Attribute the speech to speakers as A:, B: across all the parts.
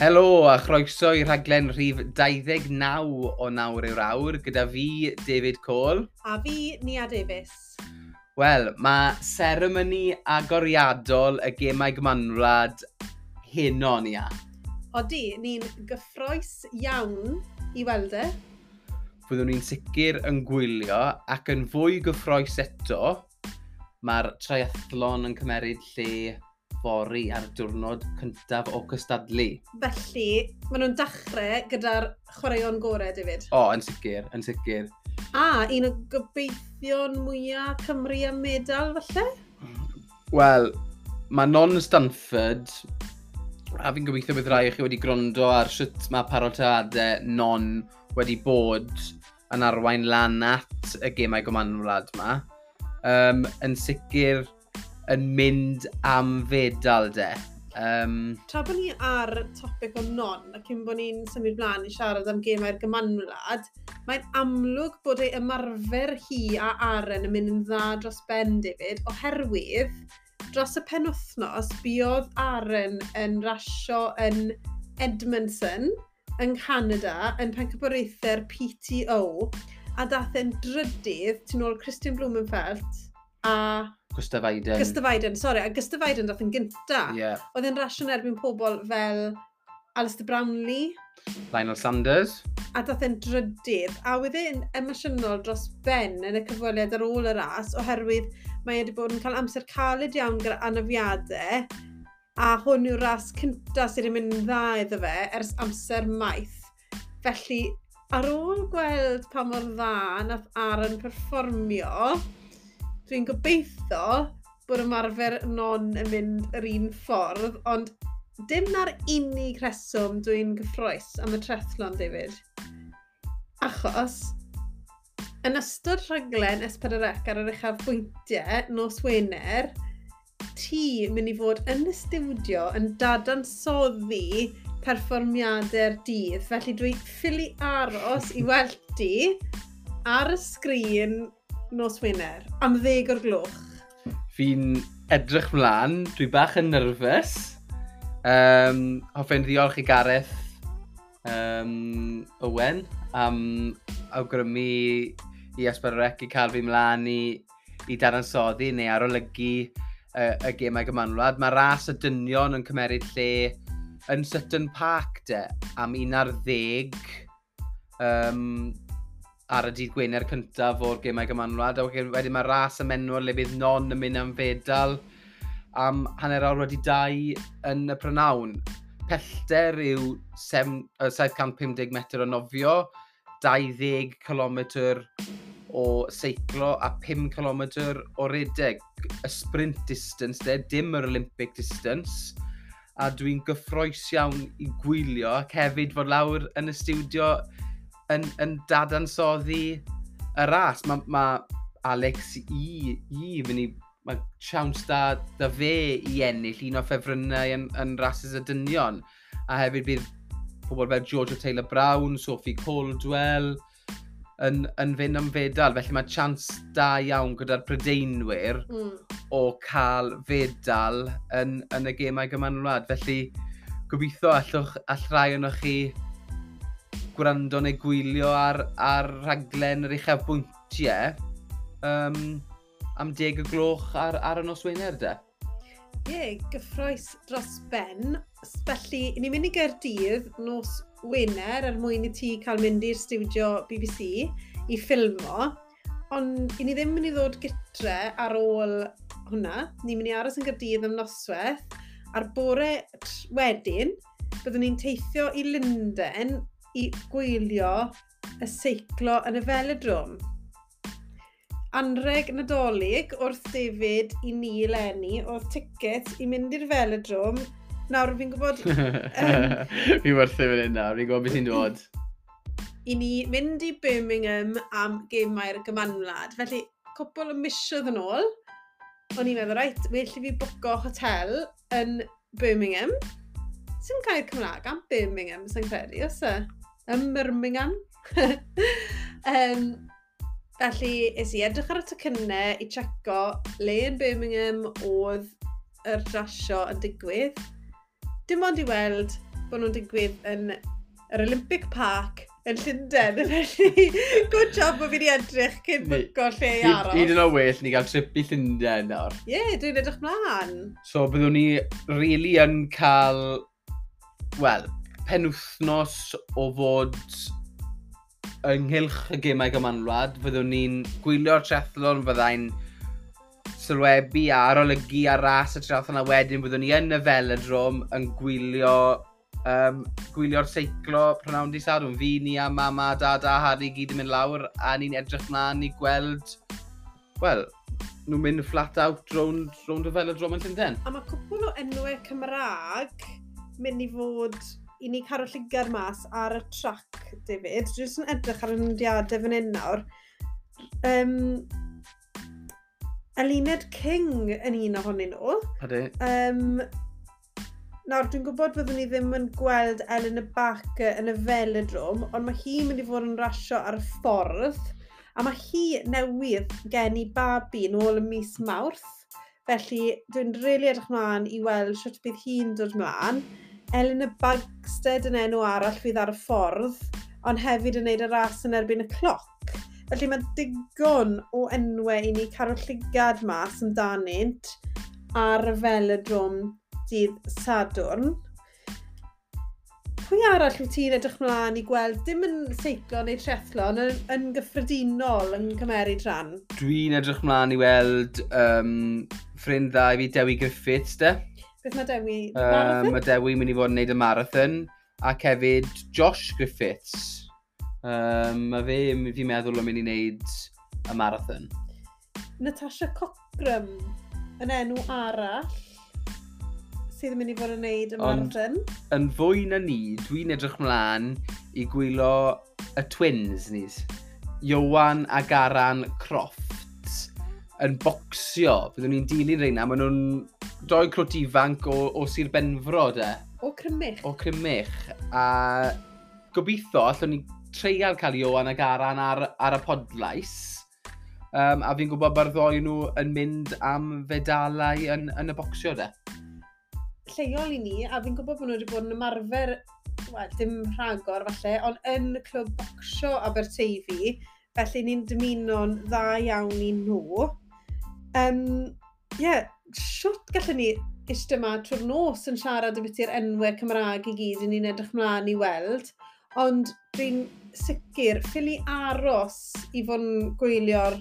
A: Helo a chroeso i rhaglen rhif 29 o nawr yw'r awr gyda fi David Cole.
B: A fi Nia Davies.
A: Wel, mae seremoni agoriadol y gemau gymanwlad heno ni a.
B: Odi, ni'n gyffroes iawn i weld e.
A: Byddwn ni'n sicr yn gwylio ac yn fwy gyffroes eto, mae'r triathlon yn cymeryd lle fory ar diwrnod cyntaf o cystadlu.
B: Felly, maen nhw'n dechrau gyda'r chwaraeon gorau, David.
A: O, yn sicr, yn sicr.
B: A, un o gobeithion mwyaf Cymru a medal, falle?
A: Wel, mae Non Stanford, a fi'n gobeithio bydd rai chi wedi gwrando ar sut mae parotadau Non wedi bod yn arwain lan at y gemau gomanwlad yma. Um, yn sicr, yn mynd am fedal de. Um,
B: Tra bod ni ar topic o non, a cyn bod ni'n symud blaen i siarad am gemau'r gymanwlad, mae'n amlwg bod ei ymarfer hi a Aren yn mynd yn dda dros Ben David oherwydd dros y penwthnos buodd Aren yn rasio yn Edmondson yng Canada yn pencaboraethau'r PTO a dath e'n drydydd tu ôl Christian Blumenfeld a Gwstafaidan. Gwstafaidan, sori, a Gwstafaidan dath yn gynta.
A: Yeah.
B: Oedd yn rasio'n erbyn pobl fel Alistair Brownlee.
A: Lionel Sanders.
B: A dath e'n drydydd, a wedd e'n emosiynol dros Ben yn y cyfweliad ar ôl y ras, oherwydd mae wedi bod yn cael amser caled iawn gyda anafiadau, a hwn yw'r ras cynta sydd wedi mynd dda iddo fe ers amser maith. Felly, ar ôl gweld pa mor dda nath Aaron perfformio, Dwi'n gobeithio bod ymarfer non yn mynd yr un ffordd, ond dim na'r unig reswm dwi'n gyffroes am y trethlon, David. Achos, yn ystod rhaglen S4C ar yr uchaf bwyntiau nos Wener, ti mynd i fod yn y stiwdio yn dadansoddi perfformiadau'r dydd. Felly dwi ffili aros i weld ti ar y sgrin nos Wener, am ddeg o'r gloch.
A: Fi'n edrych mlaen, dwi bach yn nerfus. Um, Hoffen ddiolch i Gareth um, Owen am awgrymu i Esbarorec i cael fi mlaen i, i dadansoddi neu arolygu uh, y gemau gymanwlad. Mae ras y dynion yn cymeryd lle yn Sutton Park de am 11 um, ar y dydd Gwener cyntaf o'r gemau gymanwlad, a wedyn mae ras y menwr le bydd non yn mynd am fedal am hanner awr wedi dau yn y prynawn. Pellter yw 750 metr o nofio, 20 km o seiclo a 5 km o redeg. Y sprint distance, de, dim yr Olympic distance a dwi'n gyffroes iawn i gwylio ac hefyd fod lawr yn y stiwdio yn, yn dadansoddi y ras. Mae ma Alex i, i fynd i... Mae siawns da, da fe i ennill un o ffefrynnau yn, yn rases y dynion. A hefyd bydd pobl fel George Taylor Brown, Sophie Caldwell yn, yn fynd am fedal. Felly mae chans da iawn gyda'r Prydeinwyr
B: mm.
A: o cael fedal yn, yn y gemau gymanwlad. Felly gobeithio allwch all rai o'n chi gwrando neu gwylio ar, ar rhaglen yr uchaf um, am deg y gloch ar, ar y nos Wener, de?
B: Ie, yeah, gyffroes dros ben. Felly, ni'n mynd i Gerdydd nos Wener er mwyn i ti cael mynd i'r studio BBC i ffilmo. Ond i ni ddim mynd i ddod gytre ar ôl hwnna. Ni'n mynd i aros yn Gerdydd am noswaith. A'r bore wedyn, byddwn ni'n teithio i Lunden i gwylio y seiclo yn y felodrom. Anreg nadolig wrth David i ni lenni oedd ticket i mynd i'r felodrom. Nawr fi'n gwybod...
A: Fi werth i fynd nawr, fi'n gwybod beth sy'n dod.
B: I ni mynd i Birmingham am gemau'r gymanwlad. Felly, cwpl o misiodd yn ôl, o'n i'n meddwl, reit, well i fi bwco hotel yn Birmingham. Sy'n cael Cymraeg am Birmingham, sy'n credu, os e? ym Birmingham. um, felly, es i edrych ar y tocynnau i checo le yn Birmingham oedd yr rasio yn digwydd. Dim ond i weld bod nhw'n digwydd yn yr Olympic Park yn Llundain, felly good job bod fi wedi edrych cyn bwco lle i aros.
A: Un yn o well ni gael trip i Llundain nawr.
B: Ie, yeah, dwi'n edrych mlaen.
A: So byddwn ni really yn cael, wel, penwthnos o fod ynghylch y gemau gymanwlad, fyddwn ni'n gwylio'r triathlon, fyddai'n sylwebu a arolygu ar ras y triathlon a wedyn byddwn ni yn y velodrom yn gwylio um, gwylio'r seiclo prynawn di sadwn. Fi, ni a mama, dad a Harry gyd yn mynd lawr a ni'n edrych na ni gweld, wel, nhw'n mynd flat out rownd, rownd y velodrom yn Llundain.
B: A mae cwpl o enwau Cymraeg mynd i fod i ni cario lligar mas ar y trac, David. Dwi'n jyst yn edrych ar y nodiadau fan hyn nawr. Um, Elined King yn un ohonyn nhw.
A: Ydy.
B: Um, nawr, dwi'n gwybod byddwn ni ddim yn gweld Elen y Bac yn y velodrom, ond mae hi mynd i fod yn rasio ar y ffordd. A mae hi newydd gen i babi yn ôl y mis mawrth. Felly, dwi'n rili really edrych mlaen i weld sut bydd hi'n dod mlaen. Elena y Bagsted yn enw arall fydd ar y ffordd, ond hefyd yn neud y ras yn erbyn y cloc. Felly mae digon o enwau i ni carol llygad mas amdanynt ar y felodrom dydd Sadwrn. Pwy arall wyt ti'n edrych mlaen i gweld dim yn seiclo neu trethlo yn, yn gyffredinol yn cymryd rhan?
A: Dwi'n edrych mlaen i weld um, ffrind dda i fi Dewi Griffiths de.
B: Beth mae Dewi?
A: Um, mae Dewi mynd i fod yn neud y marathon. Ac hefyd Josh Griffiths. Um, mae fe, fi'n meddwl, yn mynd i wneud y marathon.
B: Natasha Cochram, yn enw arall, sydd yn mynd i fod yn neud y marathon.
A: Ond, yn fwy na ni, dwi'n edrych mlaen i gwylo y twins ni. Iwan a Garan Crofts yn bocsio. Byddwn ni'n dilyn reina, maen nhw'n doi clwt ifanc o, o Sir Benfro, de.
B: O Crymych.
A: O Crymych. A gobeithio, allwn ni treial cael Iwan ag Aran ar, ar y podlais. Um, a fi'n gwybod mae'r ddoi nhw yn mynd am fedalau yn, yn y bocsio, de.
B: Lleol i ni, a fi'n gwybod bod nhw wedi bod yn ymarfer, wel, dim rhagor falle, ond yn clwb bocsio Aberteifi, felly ni'n dymuno'n dda iawn i nhw. Um, Ie, yeah, siwt gallwn ni eistedd yma trwy'r nos yn siarad y ambytu'r enwau Cymraeg i gyd i ni'n edrych mlaen i weld, ond dwi'n sicr ffili aros i fod yn gwylio'r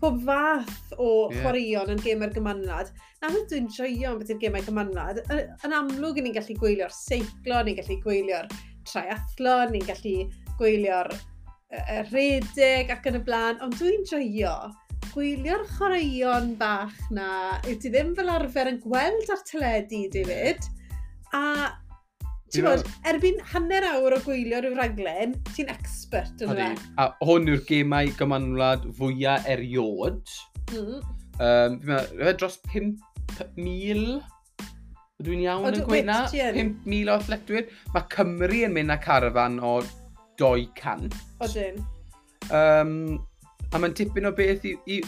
B: pob fath o yeah. chwaraeon yn gemau'r gymanlad. Na beth dwi'n joio am bethau'r gemau gymanlad, yn amlwg ni'n gallu gwylio'r seiclo, ni'n gallu gwylio'r triathlon, ni'n gallu gwylio'r uh, redeg ac yn y blaen, ond dwi'n joio chwilio'r chwaraeon bach na, yw ti ddim fel arfer yn gweld ar teledu, David, a Ti'n bod, erbyn hanner awr o gwylio rhyw raglen, ti'n expert yn yna.
A: A hwn yw'r gemau gymanwlad fwyaf eriod.
B: Mm.
A: Um, fi'n dros 5,000 Dwi'n iawn yn gweud na, 5,000 o athletwyr. Mae Cymru yn mynd â carafan o 200.
B: Odyn.
A: Um, A mae'n tipyn o beth i, i,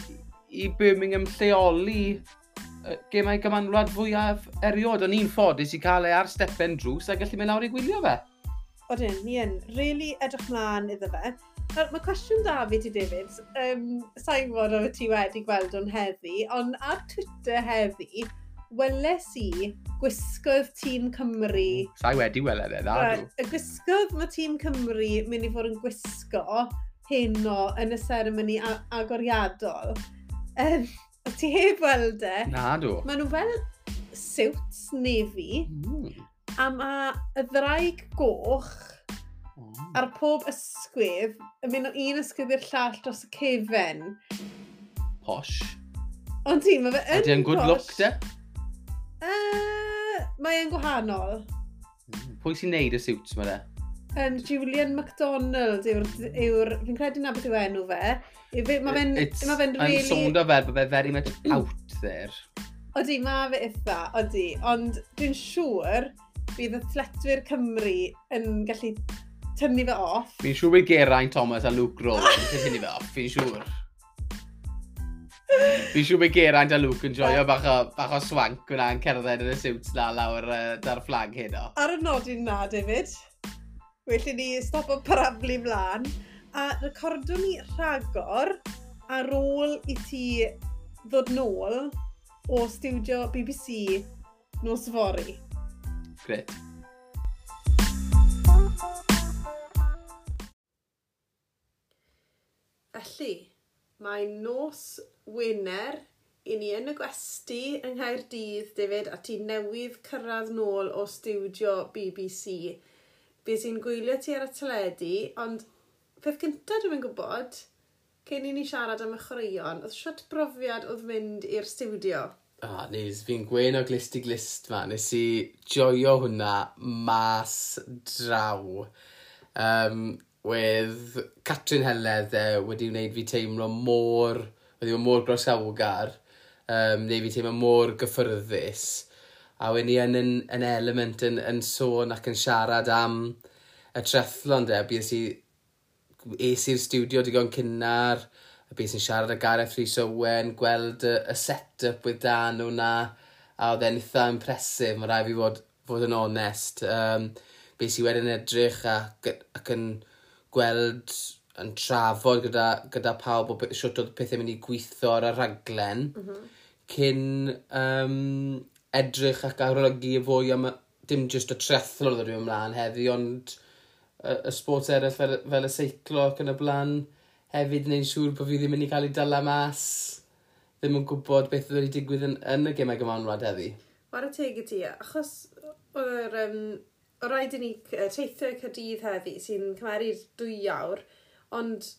A: i Birmingham lleoli gemau gymanwlad fwyaf eriod. O'n i'n ffodus i cael ei ar stepen drws a gallu mynd lawr i gwylio fe.
B: Odyn, ni yn. Really edrych mlaen iddo fe. Nawr, mae cwestiwn da fi ti, David. Um, Sa'n fod o'r ti wedi gweld o'n heddi, ond ar Twitter heddi, weles i gwisgoedd tîm Cymru...
A: Sa'i wedi wele e, dda,
B: Y gwisgoedd mae tîm Cymru mynd i fod yn gwisgo heno yn y seremoni agoriadol, um, o ti heb weld e?
A: Na, dw.
B: Maen nhw fel siwts nefi,
A: mm.
B: a mae y ddraig goch
A: mm.
B: ar pob ysgwydd yn mynd o un ysgwydd i'r llall dros y cefen.
A: Posh.
B: Ond ti, mae fe yn posh.
A: Ydy yn good look, de?
B: Uh, mae e'n gwahanol.
A: Mm. Pwy sy'n neud y siwts, mae de?
B: um, Julian MacDonald yw'r... Yw fi'n credu na beth yw enw fe. Mae fe'n... Ma
A: fe
B: really...
A: Yn sownd o fel bod fe very much out there.
B: Odi, mae fe eitha, odi. Ond dwi'n siŵr bydd y thletwyr Cymru yn gallu tynnu fe off.
A: Fi'n siŵr bod Geraint Thomas a Luke Rowe yn tynnu fe off, fi'n siŵr. Fi'n siŵr bod Geraint a Luke yn joio bach o, bach o swank hwnna yn cerdded yn y siwt na lawr uh, dar fflag hyn o.
B: Ar y nodyn na, David. Felly ni stop o paraflu mlaen a recordwn ni rhagor ar ôl i ti ddod nôl o studio BBC nos fori.
A: Gret.
B: Felly, mae nos Wener i ni yn y gwesti yng Nghaerdydd, David, a ti newydd cyrraedd nôl o studio BBC be sy'n gwylio ti ar y teledu, ond peth cyntaf dwi'n gwybod, cyn i ni siarad am y chwaraeon, oedd siwt brofiad oedd mynd i'r studio.
A: Ah, nes, fi'n gwein o glist i glist ma, nes i joio hwnna mas draw. Um, with Catrin Heledd e, wedi wneud fi teimlo mor, wedi bod mor grosawgar, um, neu fi teimlo mor gyffyrddus a wen ni yn, yn, yn element yn, yn sôn ac yn siarad am y trethlon de, bys i es i'r studio digon cynnar, a bys i'n siarad â Gareth Rhys Owen, gweld y, y set-up with Dan nhw na, a oedd e'n eitha impresif, mae rai fi fod, fod yn onest. Um, bys i wedyn edrych ac, ac yn gweld yn trafod gyda, gyda pawb o siwt oedd pethau mynd i gweithio ar y raglen mm -hmm. cyn um, edrych ac arolygu fwy am dim jyst y triathlon oedd rhywun ymlaen heddi, ond y, y sport eraill fel, fel y seiclo ac yn y blaen hefyd yn gwneud siŵr bod fi ddim yn ei cael ei dala mas ddim yn gwybod beth oedd wedi digwydd yn, yn y gemau gymanwlad heddi.
B: Wara teg i ti, achos o'r, um, o raid i ni teithio cydydd heddi sy'n cymeru'r dwy awr, ond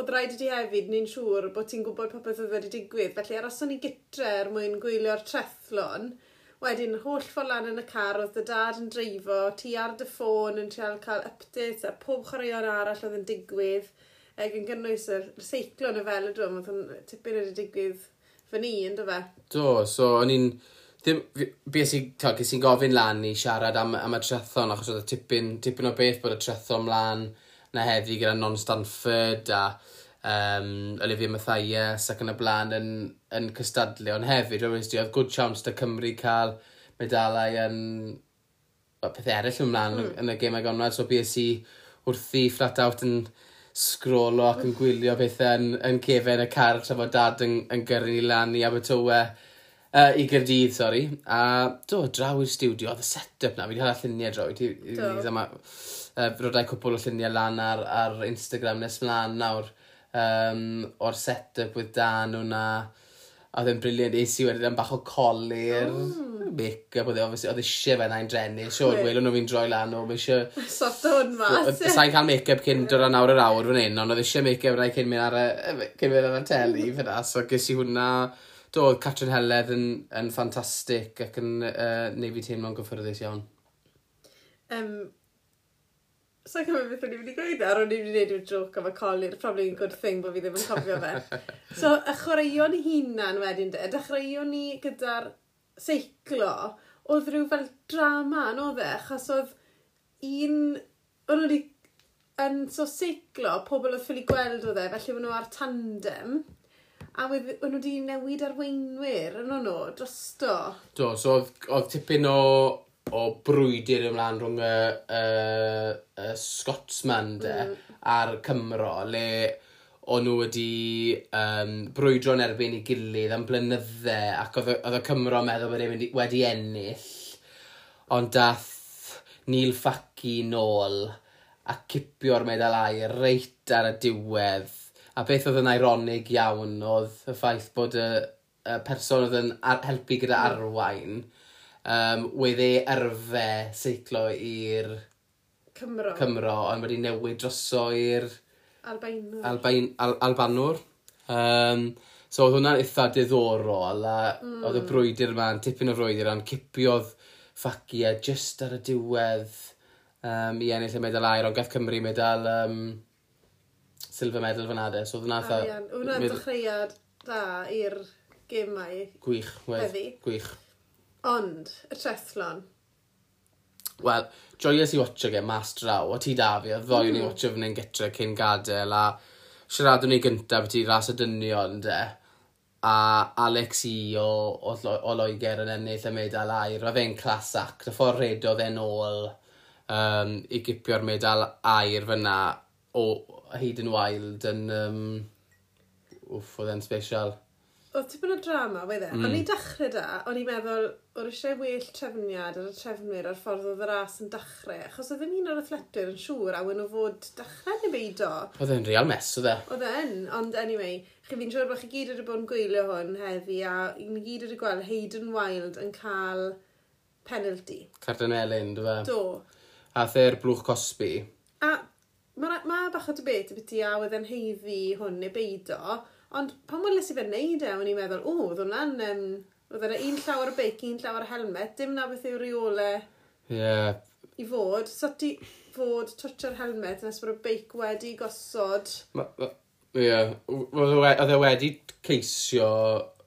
B: oedd rhaid i ti hefyd ni'n siŵr bod ti'n gwybod popeth oedd wedi digwydd. Felly aroson ni gytre er mwyn gwylio'r trethlon. Wedyn, holl ffordd lan yn y car, oedd dy dad yn dreifo, ti ar dy ffôn yn trial cael updates a pob chwaraeon arall oedd yn digwydd. Ac yn gynnwys y seiclo yn y fel y drwm, oedd yn tipyn wedi digwydd fy ni, ynddo fe?
A: Do, so o'n i'n... Ddim, bys i, ges i'n gofyn lan i siarad am, am y trethon, achos oedd y tipyn, tipyn o beth bod y trethon mlaen na heddi gyda Non Stanford a um, Olivia Mathias ac yn y blaen yn, yn cystadlu. Ond hefyd, rwy'n wedi oedd good chance da Cymru cael medalau yn pethau eraill ymlaen mm. yn y gemau gonrad. So BSC wrthi flat out yn sgrolo ac yn gwylio pethau yn, yn cefen y car tra fod dad yn, yn gyrru ni lan i Abertowe uh, i Gyrdydd, sori. A do, draw i'r studio, oedd y set-up na, fi wedi cael alluniau draw i ti uh, rydau cwpl o lluniau lan ar, ar Instagram nes mlaen nawr um, o'r set-up with Dan hwnna. A oedd e'n briliant, es i wedyn am bach o colir, mm. make-up, oedd e'n eisiau fe na'n drenu. Siwr, Will, o'n nhw'n droi lan, o'n eisiau...
B: Sot o'n mas.
A: Sa'n cael make-up cyn dod o'n awr yr awr fan hyn, ond oedd eisiau make-up rai cyn mynd ar y, cyn mynd ar y teli, fyna. So ges i hwnna, do, Catrin Heledd yn, yn ffantastig ac yn uh, neud fi teimlo'n gyffyrddus iawn.
B: Um, So I cymryd beth o'n i'n mynd i gweud e? ar o'n i'n mynd i wneud i'r joc am y colir, probably a good thing bod fi ddim yn cofio fe. so, y chwaraeon hunan wedyn de, dechreuon ni gyda'r seiclo, oedd rhyw fel drama yn oedd e, achos oedd un, o'n nhw yn so seiclo, pobl oedd ffili gweld oedd e, felly o'n nhw ar tandem, a o'n nhw wedi newid arweinwyr yn o'n nhw, drosto.
A: Do, so oedd, oedd tipyn o o brwydyr ymlaen rhwng y, y, y Scotsman de mm. a'r Cymro le o'n nhw wedi um, brwydro'n erbyn i gilydd am blynydde ac oedd y Cymro meddwl bod wedi, wedi ennill ond dath Neil Faci nôl a cipio'r medal air reit ar y diwedd. A beth oedd yn ironig iawn oedd y ffaith bod y, y person oedd yn ar, helpu gyda mm. arwain. mm um, wedd e arfer seiclo i'r
B: Cymro.
A: Cymro, ond wedi newid droso i'r
B: Albaenwr.
A: Albain, al, Albanwr. Um, so oedd hwnna'n eitha diddorol, a mm. oedd y brwydr yma, tipyn o frwydr, a'n cipiodd ffaciau just ar y diwedd um, i ennill y medal air, ond gath Cymru medal um, silver medal fan adeg. So oedd hwnna
B: eitha... Hwnna'n dechreuad da i'r gemau.
A: Gwych, wedd. Gwych.
B: Ond, y treslon.
A: Wel, joyous i watcho ge mas draw, o ti da fi, a ddoi mm. ni watcho fan hyn gytre cyn gadael, a siaradwn ni gyntaf ti ras y dynion, de. A Alex i o, o, o Loegr yn ennill y medal air, mae fe'n clas ac, y ffordd redodd e'n ôl um, i gipio'r medal air fyna o hyd yn wild yn... Um, wff, oedd e'n special.
B: Oedd tipyn o drama, fe dde.
A: Mm.
B: O'n i dechrau da, o'n i'n meddwl, o'r eisiau well trefniad ar y trefnwyr a'r ffordd oedd y ras yn dechrau. Achos oedd ddim un o'r athletwyr yn siŵr a wyn o fod dechrau neu beido.
A: Oedd e'n real mes, oedd e?
B: Oedd e'n, ond anyway, chi fi'n siŵr bod chi gyd wedi bod yn gwylio hwn heddi a i ni gyd wedi gweld Hayden Wild yn cael penalty.
A: Carden Elin, dwi fe?
B: Do.
A: A the'r blwch Cosby.
B: A mae ma bach o debate y byti a oedd e'n heiddi hwn neu beido. Ond pan weles i fe wneud e, o'n i'n meddwl, o, oedd hwnna'n... Um, oedd yna un llawer o beic, un llawer o helmet, dim na beth yw
A: reolau yeah.
B: i fod. So ti fod twtio'r helmet nes bod y beic wedi gosod...
A: Ie, yeah. E oedd e wedi ceisio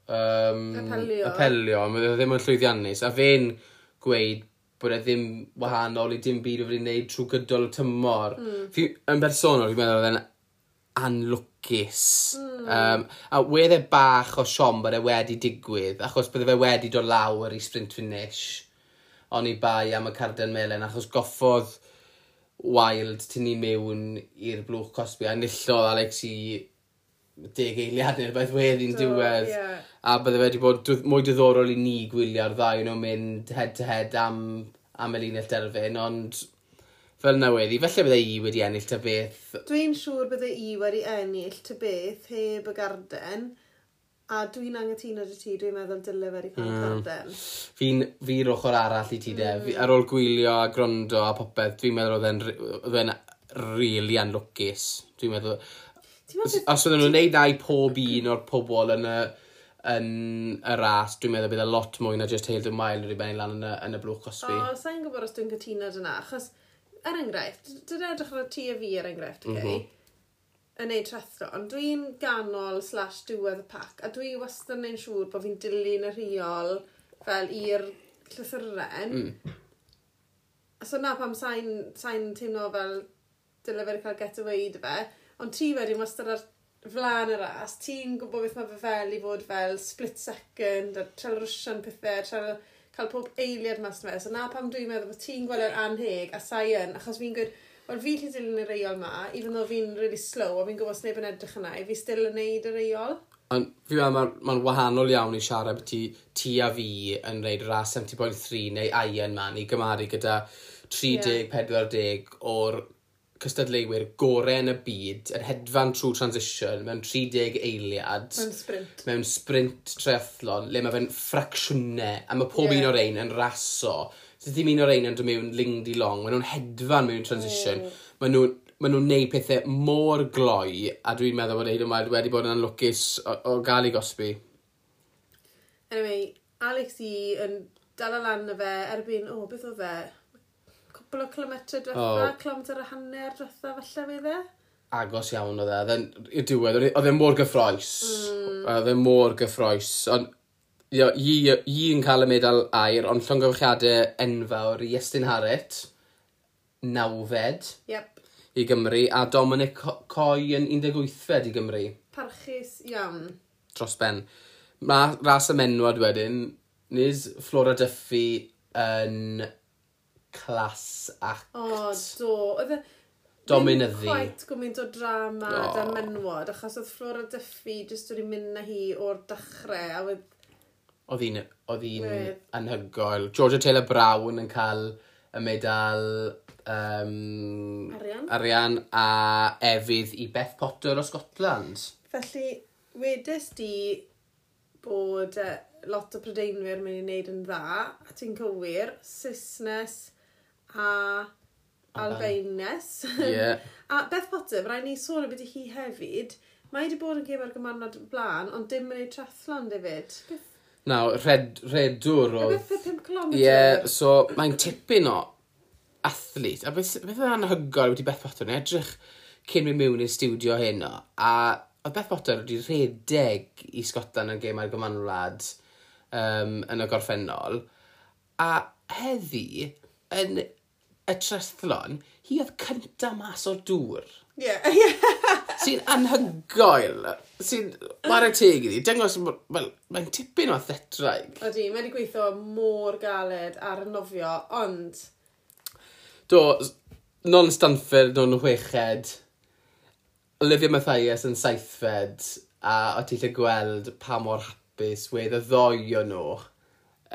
A: um,
B: apelio.
A: apelio, ond oedd e ddim yn llwyddiannus. A fe'n gweud bod e ddim wahanol i dim byd o wedi'i wneud trwy gydol y tymor. Mm. Fi, yn bersonol, fi'n meddwl oedd e'n anlwc megis. Mm. Um, a wedd e bach o siom bod e wedi digwydd, achos bydde fe wedi dod lawr i sprint finish. O'n i bai am y carden melen, achos goffodd wild tyn ni mewn i'r blwch Cosby, a nillodd Alex i deg eiliad neu'r beth weddi'n
B: so,
A: diwedd.
B: Yeah.
A: A bydde wedi bod mwy diddorol i ni gwylio'r ddau nhw'n mynd head to head am, am y linell derfyn, ond fel newydd i, felly bydde i wedi ennill ta beth.
B: Dwi'n siŵr bydde i wedi ennill ta beth heb y garden, a dwi'n angytuno dy ti, dwi'n meddwl dyle fe wedi cael mm. garden.
A: Fi'n fi'r ochr arall i ti de, mm. ar ôl gwylio a grondo a popeth, dwi'n meddwl oedd e'n oedd e'n really anlwcus. Dwi'n meddwl,
B: Meddwl,
A: os oedden nhw'n neud na i pob un o'r pobol yn y yn y ras, dwi'n meddwl bydd e lot mwy na just Hailed and Wild wedi benni lan yn y, yn y blwch cosbi.
B: O, sa'n gwybod os dwi'n cytuno dyna, achos er enghraifft, dyna edrych ar ti a fi er enghraifft, okay?
A: Mm -hmm
B: yn neud trethro, ond dwi'n ganol slash diwedd y pac, a dwi wastad yn neud siŵr bod fi'n dilyn y rheol fel i'r llythyren.
A: Mm.
B: So na pam sain, sain teimlo fel dyle fe'n cael get away dy fe, ond ti wedyn wastad ar flaen y ras, ti'n gwybod beth mae fe fel i fod fel split second, a trel rwsian pethau, trel cael pob eiliad mas na fe. So na pam dwi'n meddwl bod ti'n gweld yr anheg a sain, achos fi'n gwyd, wel fi lle dilyn y reol ma, even though fi'n really slow a fi'n gwybod sneb yn edrych yna, fi still yn neud y reol.
A: Ond fi'n meddwl mae'n ma, wahanol iawn i siarad bod ti, ti a fi yn reid ras 70.3 neu Iron Man i gymaru gyda 30-40 o'r cystadleuwyr gorau yn y byd, yn hedfan trwy transition, mewn 30 eiliad.
B: Mewn sprint.
A: Mewn sprint triathlon, le mae fe'n ffracsiynau, a mae pob
B: yeah.
A: un o'r ein yn raso. So ddim un o'r ein yn dod mewn lingdi long, maen nhw'n hedfan mewn transition.
B: Mm.
A: Maen nhw'n maen nhw'n neud pethau mor gloi, a dwi'n meddwl bod Eidan Wild wedi bod yn anlwcus o, o gael ei gosbi.
B: Anyway, Alex i yn dal lan y fe erbyn, o, oh, beth o fe? cwpl o kilometr diwetha, oh. kilometr a hanner diwetha falle fe dde.
A: Agos iawn oedd e. Then, i'r diwedd, oedd e mor gyffroes. Mm. Oedd e mor gyffroes. Ond i yn cael y medal air, ond llongyfrchiadau enfawr i Estyn Harrett, nawfed
B: yep.
A: i Gymru, a Dominic Coy yn 18fed i Gymru.
B: Parchus iawn.
A: Dros ben. Mae ras y menwad wedyn, nes Flora Duffy yn clas act.
B: O, do. Oedd e...
A: Dominyddi.
B: Ddim quite gwmynt o drama oh. da menwod, achos oedd Flora Duffy jyst wedi mynd na hi o'r dechrau, a wedd...
A: Oedd hi'n oedd hi'n anhygoel. Georgia Taylor Brown yn cael y medal um,
B: arian.
A: arian a efydd i Beth Potter o Scotland.
B: Felly, wedys di bod uh, lot o prydeinwyr mynd i wneud yn dda, a ti'n cywir, Saesnes, a Albaenes.
A: Yeah.
B: a Beth Potter, rhaid ni sôn y byddu hi hefyd. Mae wedi bod yn gym ar gymarnod blaen, ond dim yn ei trathlon, David. Beth...
A: Nawr, red, redwr o...
B: Beth 5 km?
A: Ie, yeah, so mae'n tipyn o athlet. A beth, beth yn anhygoel wedi Beth Potter yn edrych cyn mynd mewn i'r studio hyn o. A oedd Beth Potter wedi redeg i Scotland yn gym ar gymarnod um, yn y gorffennol. A heddi, yn y trethlon, hi oedd cynta mas o'r dŵr.
B: Ie. Yeah.
A: sy'n anhygoel. Sy'n mar y teg i ni. mae'n well, mae'n tipyn o thetraig.
B: Ydy, mae wedi gweithio mor galed ar y nofio, ond...
A: Do, non-Stanford o'n chweched, Olivia Mathias yn saithfed, a o ti lle gweld pa mor hapus wedd y ddoi o nhw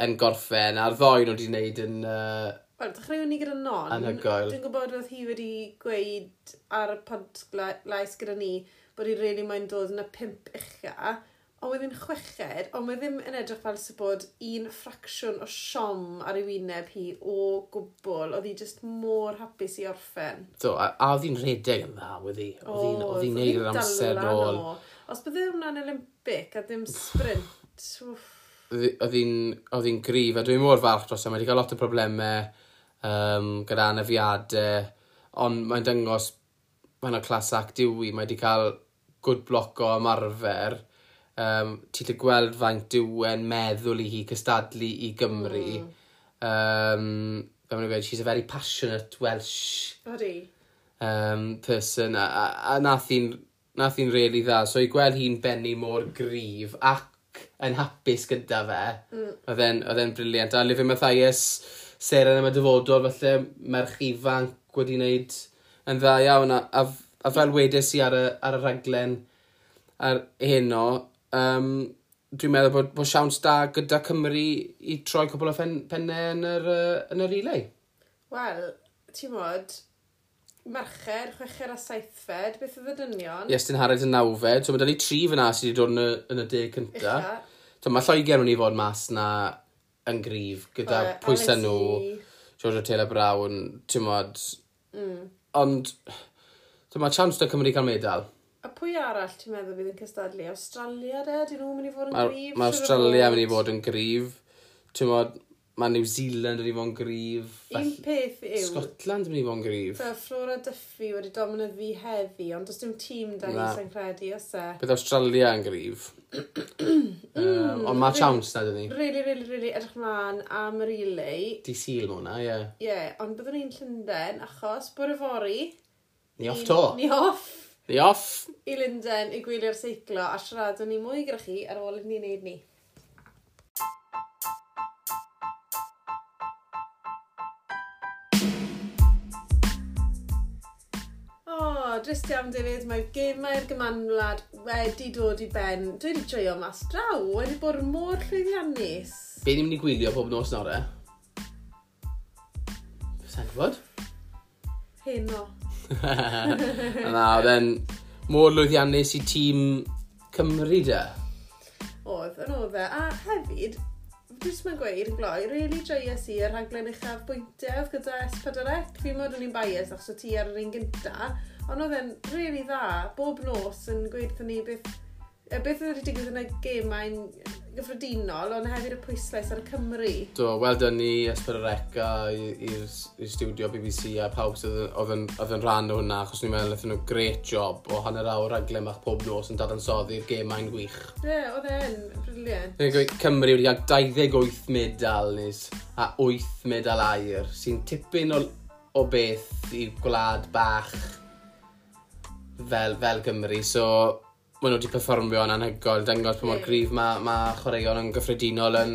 A: yn gorffen, a'r ddoi nhw wedi wneud yn uh,
B: Wel, dechreuwn ni gyda non.
A: Anhygoel.
B: Dwi'n gwybod oedd hi wedi gweud ar y podlais gyda ni bod hi'n really moyn dod yn y pimp ucha, ond wedi'n chweched, ond mae ddim yn edrych fel sy'n bod un ffracsiwn o siom ar ei wyneb hi o gwbl. Oedd hi just mor hapus i orffen.
A: Do, a, a oedd hi'n rhedeg yn dda, oedd hi. Oedd hi'n neud yr amser
B: ôl. Os bydde hwnna'n Olympic a ddim sprint, wff.
A: Oedd hi'n grif, a dwi'n mor falch dros e, mae wedi cael lot o problemau um, gyda anafiadau, ond mae'n dyngos mae'n o clas act diwy, mae wedi cael good bloc o ymarfer. Um, ti wedi gweld faint yw meddwl i hi cystadlu i Gymru. Mm. Um, fe mae'n gweud, she's a very passionate Welsh
B: Odi.
A: Um, person. A, a, a nath hi'n nath hi'n really dda. So i gweld hi'n benni mor gryf ac yn hapus gyda fe, mm. oedd e'n briliant. A Livin Mathias, seren yma dyfodol, felly merch ifanc wedi wneud yn dda iawn. A, a, a fel wedes i ar y, ar y raglen ar heno, um, dwi'n meddwl bod, bod siawns da gyda Cymru i troi cwbl o pen, pennau yn yr, uh, yn yr relay.
B: Wel, ti'n modd, mercher, chwecher a saithfed, beth oedd y dynion?
A: Iestyn Harrod yn nawfed, so mae da ni tri fyna sydd wedi dod yn y, yn y de cynta.
B: Icha.
A: So mae Lloegr i fod mas na yn grif gyda
B: uh,
A: pwysau nhw, George Taylor Brown, ti'n modd.
B: Mm.
A: Ond, ti'n modd, chance da Cymru cael medal.
B: A pwy arall ti'n meddwl bydd yn cystadlu? Australia de? Dyn nhw'n mynd i fod yn
A: ma,
B: gryf? Mae
A: Australia yn mynd i fod yn grif. Ti'n modd, mae New Zealand yn ei fo'n grif.
B: Un peth yw...
A: Scotland yn ei yn grif.
B: Fe Flora Duffy wedi domynydd fi heddi, ond does dim tîm da ni sy'n credu, os e?
A: Bydd Australia yn grif. um, mm. ond mae chance na, dyn ni.
B: Really, really, really edrych mlaen am yr relay.
A: Di sil mwna, ie. Yeah.
B: Ie, yeah, ond byddwn ni'n Llynden, achos bwyr y fori...
A: Ni off to.
B: Ni off.
A: Ni off.
B: I Linden i gwylio'r seiclo a siaradwn ni mwy gyda chi ar ôl i ni wneud ni. drist iawn David, mae gemau'r gymanwlad wedi dod i ben. Dwi wedi joio mas draw, wedi bod mor llwyddiannus.
A: Be ni'n mynd i gwylio pob nos nawr e? Sa'n gwybod?
B: Heno.
A: Na, oedd e'n mor lwyddiannus i tîm Cymru da.
B: Oedd, yn oedd e. A hefyd, Dwi'n mynd gweud yn gloi, really joies i y rhaglen uchaf bwyntiau gyda S4C. Fi'n modd o'n i'n bias achos o ti ar yr un gyntaf. Ond oedd e'n really dda, bob nos yn gweud wrthyn ni beth, beth oedd wedi digwydd yn y gemau'n gyffredinol, ond hefyd y pwyslais ar y Cymru.
A: Do, wel dyn ni Esper Reca i'r studio BBC a pawb sydd oedd yn rhan o hwnna, achos ni'n meddwl wnaethon nhw great job o hanner awr raglen bach pob nos yn dadansoddi'r gemau'n gwych.
B: Ie, oedd e'n briliant.
A: Ni'n gweud Cymru wedi cael 28 medal nes a 8 medal air, sy'n tipyn o, o beth i gwlad bach fel, fel Gymru, so maen nhw wedi performio'n anhygoel, dangos pa mor grif mae ma chwaraeon yn gyffredinol yn...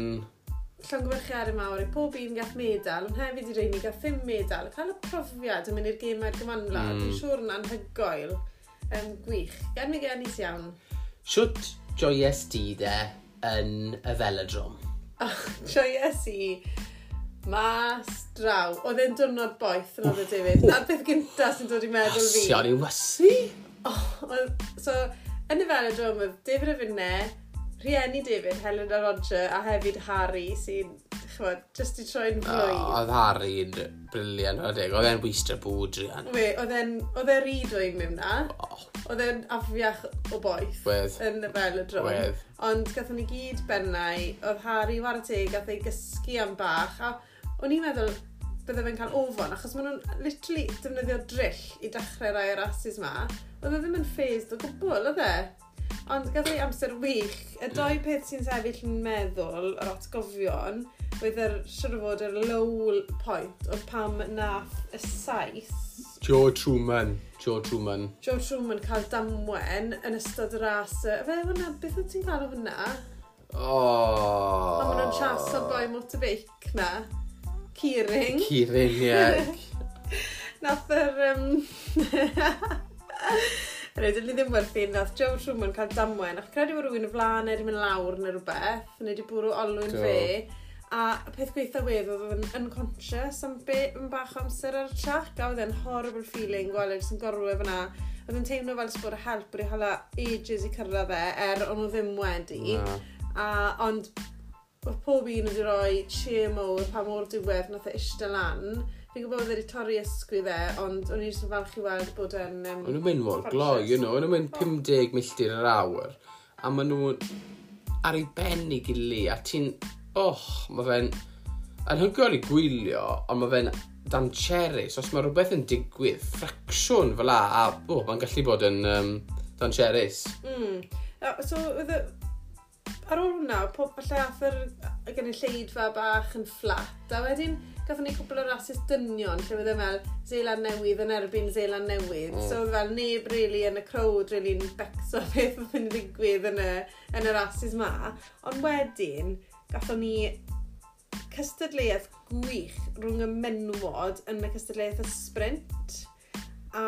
B: Llongfyrchiadau mawr i pob un gath medal, ond hefyd i reini gath ddim medal. Cael y profiad yn mynd i'r gemau'r gymanlad, mm. dwi'n hmm. siŵr yn anhygoel um, gwych. Gan mi genis iawn.
A: Siwt joies di de yn y velodrom?
B: Oh, joies i Mas draw. Oedd e'n dwrnod boeth yn oedd y David. Na'r peth gynta sy'n dod i meddwl fi.
A: Sion i wysu.
B: Oh, oedd, so, yn y velodrom oedd David a finne, rhieni David, Helen a Roger, a hefyd Harry sy'n, chwod, jyst i troi'n flwydd.
A: Oh, oedd Harry'n briliant oedd e'n Oedd e'n wistr bwyd Rian.
B: We, oedd e'n, oedd e'n ridwyn mewn na.
A: Oh.
B: Oedd e'n afiach o boeth.
A: Wedd.
B: Yn y velodrom.
A: Wedd.
B: Ond gathon ni gyd bennau, oedd Harry war y teg, gath ei gysgu am bach. A o'n i'n meddwl bydde fe'n cael ofon, achos maen nhw'n literally defnyddio drill i dechrau rai o'r asus ma. Oedd e ddim yn ffazed o gwbl, oedd e? Ond gael ei amser wych, y doi mm. peth sy'n sefyll yn meddwl yr atgofion, oedd yr siwr o fod yr low point o pam nath y saith.
A: Joe Truman. Joe Truman.
B: Joe Truman cael damwen yn ystod y ras. Fe, hwnna, beth wyt ti'n cael o hwnna?
A: Oh.
B: Ond maen nhw'n chas o boi motorbike na. Keyring.
A: Curing, ie.
B: Nath yr... Um... Rhaid, ni ddim werthu, nath Joe Truman cael damwen, ac credu bod rhywun y flaen neu wedi mynd lawr neu rhywbeth, neu wedi bwrw olwyn
A: Do.
B: fe, a peth gweitha wedd oedd yn unconscious am be, yn bach amser ar y trac, a oedd e'n horrible feeling, gweld e e'n sy'n gorwe fyna, oedd yn teimlo fel sbwr help bod i hala ages i cyrraedd e, er ond nhw ddim wedi,
A: Na.
B: a, ond oedd pob un wedi rhoi cheer mowr pa mor diwedd nath e eistedd lan. Fi'n gwybod bod e wedi torri ysgwy dde, ond o'n i'n jyst yn falch i weld bod yn... Um,
A: o'n nhw'n mynd mor gloi, you know, o'n nhw'n mynd 50 milltir yr awr, a maen nhw'n ar ei ben i gili, a ti'n... Och, mae fe'n... Anhygoel i gwylio, ond mae fe'n dan dancherus, os mae rhywbeth yn digwydd, ffracsiwn fel la, a oh, mae'n gallu bod yn um, dan dancherus.
B: Mm. So, oedd e ar ôl hwnna, pob falle ath yr gynulleidfa bach yn fflat, a wedyn gathon ni cwbl o rasis dynion lle fydde fel Zeeland Newydd yn erbyn Zeeland Newydd.
A: Mm.
B: So fel neb really yn y crowd really yn becso beth oedd yn ddigwydd yn y, yn y rasis ma. Ond wedyn, gathon ni cystadleuaeth gwych rhwng y menwod yn y cystadleuaeth y sprint. A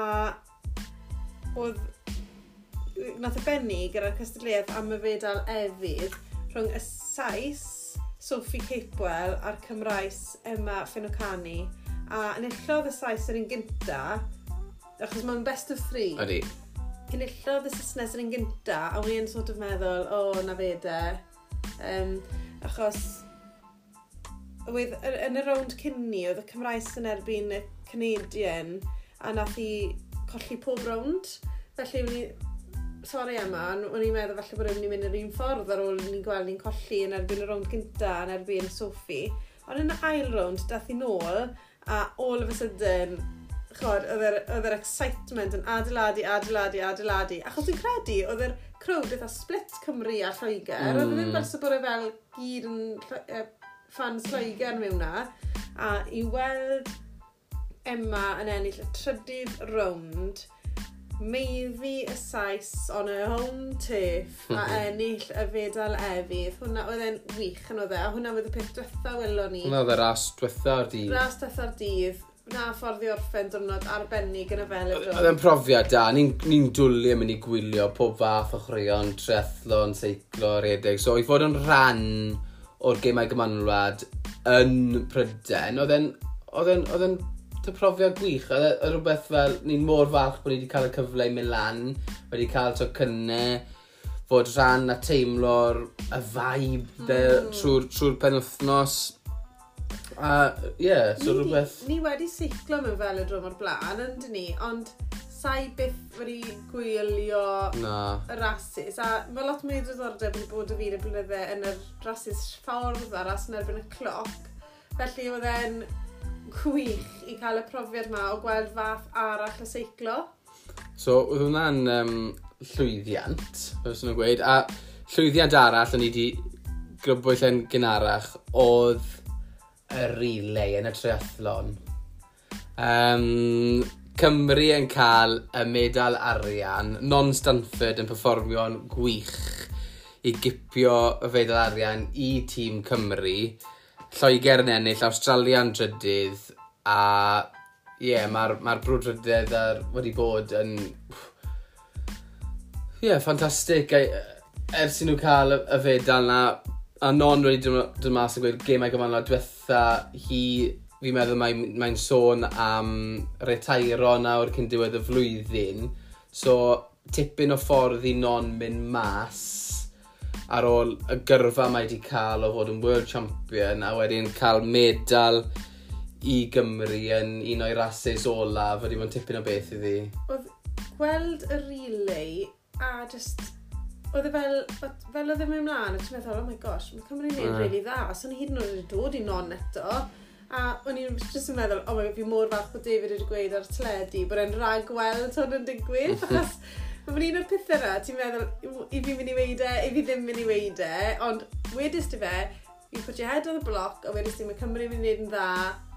B: oedd nath y benni gyda'r cystadleuaeth am y fedal efydd rhwng y Sais, Sophie Capewell a'r Cymraes Emma Fenocani a enillodd y Sais yr un gynta achos mae'n best of three.
A: Ydy.
B: Enillodd y Saesnes yr un gynta a wy'n sort of meddwl, o, oh, na fe de. Um, achos oedd yn y rownd cynni oedd y Cymraes yn erbyn y Canadian a nath i colli pob rownd. Felly, sori Emma, o'n i'n meddwl falle bod ni'n mynd yr un ffordd ar ôl ni'n gweld ni'n colli yn erbyn y rownd gynta yn erbyn Sophie. Ond yn y ail rownd, dath i nôl, a all of a sudden, chod, oedd yr excitement yn adeiladu, adeiladu, adeiladu. Achos dwi'n credu, oedd yr crowd eitha split Cymru a Lloegr, e mm. oedd ddim fel sy'n bod e fel gyd yn ffans Lloegr mewn na. A i weld Emma yn ennill y trydydd rownd, meiddi y Saes on her home turf a mhm. ennill y fedal efydd. Hwna oedd e'n wych yn oedd e, a hwnna oedd y peth diwetha welon ni.
A: Hwna oedd y ras diwetha'r dydd.
B: Ras diwetha'r dydd. Na ffordd i orffen dwrnod arbennig yn y fel velodrom.
A: Oedd e'n profiad da, ni'n ni dwlu yn mynd i gwylio pob fath o chreion, triathlon, seiclo, redeg. So i fod yn rhan o'r gemau gymanwlad yn Pryden, oedd e'n dy profiad gwych. Oedd e, e rhywbeth fel, ni'n mor falch bod ni wedi cael y cyfle i Milan, wedi cael to tocynau, fod rhan a teimlo'r y vibe mm. trwy'r trwy penwthnos. A ie, yeah, so
B: ni,
A: rhywbeth...
B: Ni wedi seiclo mewn fel y drwm o'r blaen, yndyn ni, ond sa'i byth wedi gwylio
A: Na.
B: y rasis. A mae lot mwy o diddordeb wedi bod y fi y blynydde yn y rasis ffordd a ras yn erbyn y cloc. Felly oedd e'n gwych i cael y profiad yma o gweld fath arall y seiclo.
A: So, oedd hwnna'n um, llwyddiant, oes yna'n gweud, a llwyddiant arall o'n i wedi grybwyll yn gynarach oedd y relay yn y triathlon. Um, Cymru yn cael y medal arian, non-Stanford yn performio'n gwych i gipio y fedal arian i tîm Cymru Lloegr yn ennill, Australian drydydd, a ie, yeah, mae'r ma brwdrydedd ar, wedi bod yn... Ie, yeah, ffantastig. E, ers i nhw cael y, y fedal na, a non wedi dod mas yn gweud gemau gyfanol diwetha, hi, fi'n meddwl mae'n mae sôn am retairo nawr cyn diwedd y flwyddyn. So, tipyn o ffordd i non mynd mas ar ôl y gyrfa mae wedi cael o fod yn world champion a wedyn cael medal i Gymru yn un o'i rases olaf wedi bod yn tipyn o beth iddi.
B: Oedd gweld y relay a just oedd e fel, fel oedd e mewn mlaen, a ti'n meddwl, oh my gosh, mae Cymru'n neud
A: yeah.
B: really dda, so ni hyd yn oed wedi dod i non eto. A o'n i'n just yn meddwl, oh my god, fi mor falch bod David wedi gweud ar teledu bod e'n rhag gweld hwn yn digwydd, achos Mae'n un o'r pethau yna, ti'n meddwl, i fi'n mynd i weid e, i fi ddim mynd i weid e, ond wedys ti fe, you put your head on the block, a wedys ti, mae Cymru mynd i neud yn dda,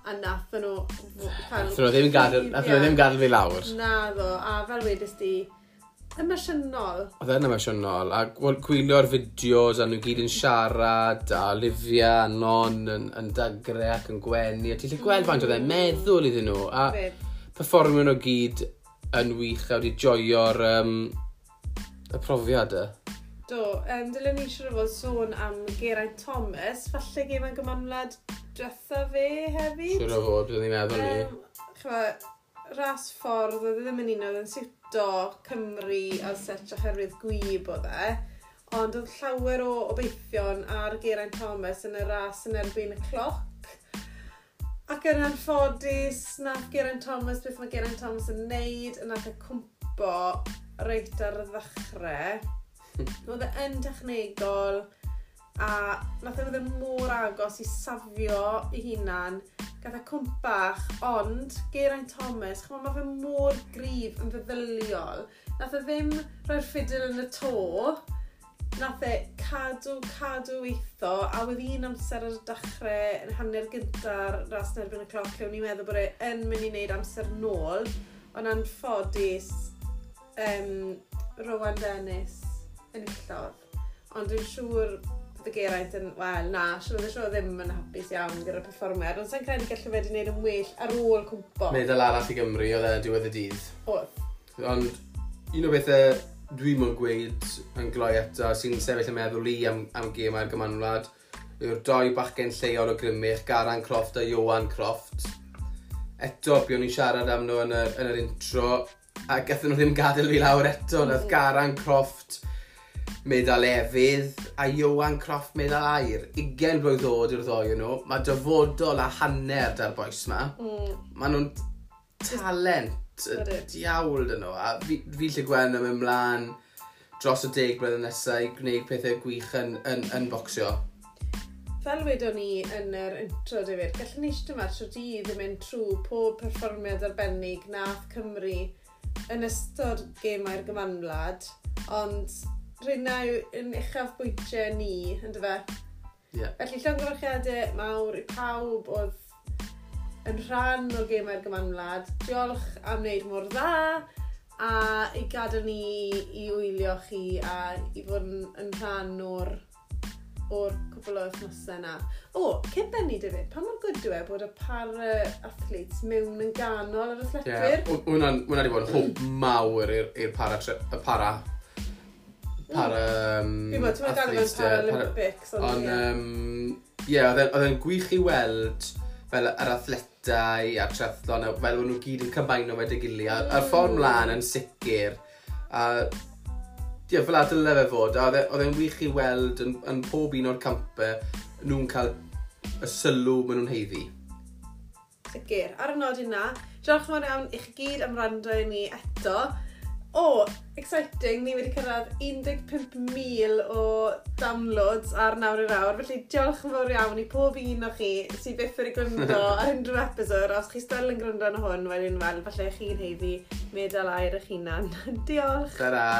B: a nath nhw...
A: Nath nhw ddim gadael, nath nhw ddim gadael fi lawr.
B: Na ddo, a fel wedys ti, emosiynol.
A: Oedd e'n emosiynol, a gwylio'r fideos, a nhw gyd yn siarad, a Olivia, a Non yn, yn dagre ac yn gwenu, a ti'n lle gweld faint oedd e'n meddwl iddyn nhw, a performio nhw gyd yn wych a wedi joio'r um, y profiad e.
B: Do, um, dylen ni siarad fod sôn am Geraint Thomas, falle gem yn gymanlad dretha fe hefyd.
A: Siarad fod, dwi'n meddwl ni.
B: Um, chyfa, ras ffordd oedd e ddim yn un oedd yn siwto Cymru a set oherwydd gwyb oedd e. Ond oedd llawer o obeithion ar Geraint Thomas yn y ras yn erbyn y cloc Ac yn anffodus, nath Geraint Thomas beth mae Geraint Thomas yn neud, yn nath y cwmpo reit ar y ddechrau. Oedd e yn technegol, a nath e fydd yn môr agos i safio i hunan. Gath e cwmpach, ond Geraint Thomas, chymod mae fe mor grif yn feddyliol. Nath e ddim rhoi'r ffidil yn y to, nath e cadw, cadw eitho, a wedd un amser ar y dechrau yn hanner gyda'r ras yn erbyn y cloc lle o'n i'n meddwl bod e yn mynd i wneud amser nôl, ond anffodus um, Rowan Dennis yn illodd. Ond dwi'n siŵr bod y Geraint yn, wel na, siŵr oedd ddim siŵr ddim yn hapus iawn gyda'r perfformer, ond sa'n credu gallu wedi wneud yn well ar ôl cwmpo.
A: Meddwl arall i Gymru, oedd e diwedd y dydd.
B: Oedd.
A: Ond un o bethau dwi'n mwyn gweud yn gloi eto sy'n sefyll yn meddwl i am, am gêm ar gymanwlad yw'r doi bachgen lleol o Grymych, Garan Croft a Johan Croft. Eto, buon ni'n siarad am nhw yn yr, yn yr intro, a gathen nhw ddim gadael fi lawr eto, mm. nath Garan Croft medal efydd a Johan Croft medal air. 20 blwydd oed i'r ddoi nhw. Mae dyfodol a hanner da'r boes yma.
B: Mm.
A: Maen nhw'n talent diawl dyn nhw. A fi, fi lle gwen yn ymlaen dros y deg blynedd nesaf i gwneud pethau gwych yn, yn, yn bocsio.
B: Fel wedon ni yn yr intro, David, gallwn ni eisiau yma tro dydd yn mynd trwy pob perfformiad arbennig nath Cymru yn ystod gemau'r gymanwlad, ond rhywna yn uchaf bwytiau ni, ynddo fe?
A: Yeah.
B: Felly llongyfarchiadau mawr i pawb oedd yn rhan o'r gemau'r gymanwlad. Diolch am wneud mor dda a i gadael ni i wylio chi a i fod yn, yn rhan o'r o'r cwbl o wythnosau yna. O, cyn benni dyfyd, pa mor gwyd e bod y par athletes mewn yn ganol yr athletwyr?
A: Yeah, hwnna wedi bod yn hwb mawr i'r para, y para para... Um,
B: Fi'n meddwl, ti'n meddwl Paralympics. Ond, ie,
A: um, yeah, e, oedd e'n gwych i weld fel yr athletau a triathlon, fel maen nhw gyd yn cymaino wedi gili, gilydd. Mm. A'r ffordd mlaen yn sicr. A ie, fel adyle fe fod, a oedd e'n wych i weld yn, yn pob un o'r campau nhw'n cael y sylw maen nhw'n heiddi.
B: Sicr. Ar y nod yna, diolch yn fawr iawn i chi gyd am rando i ni eto. O, oh, exciting, ni wedi cyrraedd 15,000 o downloads ar nawr i'r awr, felly diolch yn fawr iawn i pob un o chi sydd byth wedi gwrando ar unrhyw episod. Os chi stel yn gwrando yn hwn, wedyn fel, falle chi'n heiddi medal air eich hunan. diolch!
A: Ta-ra!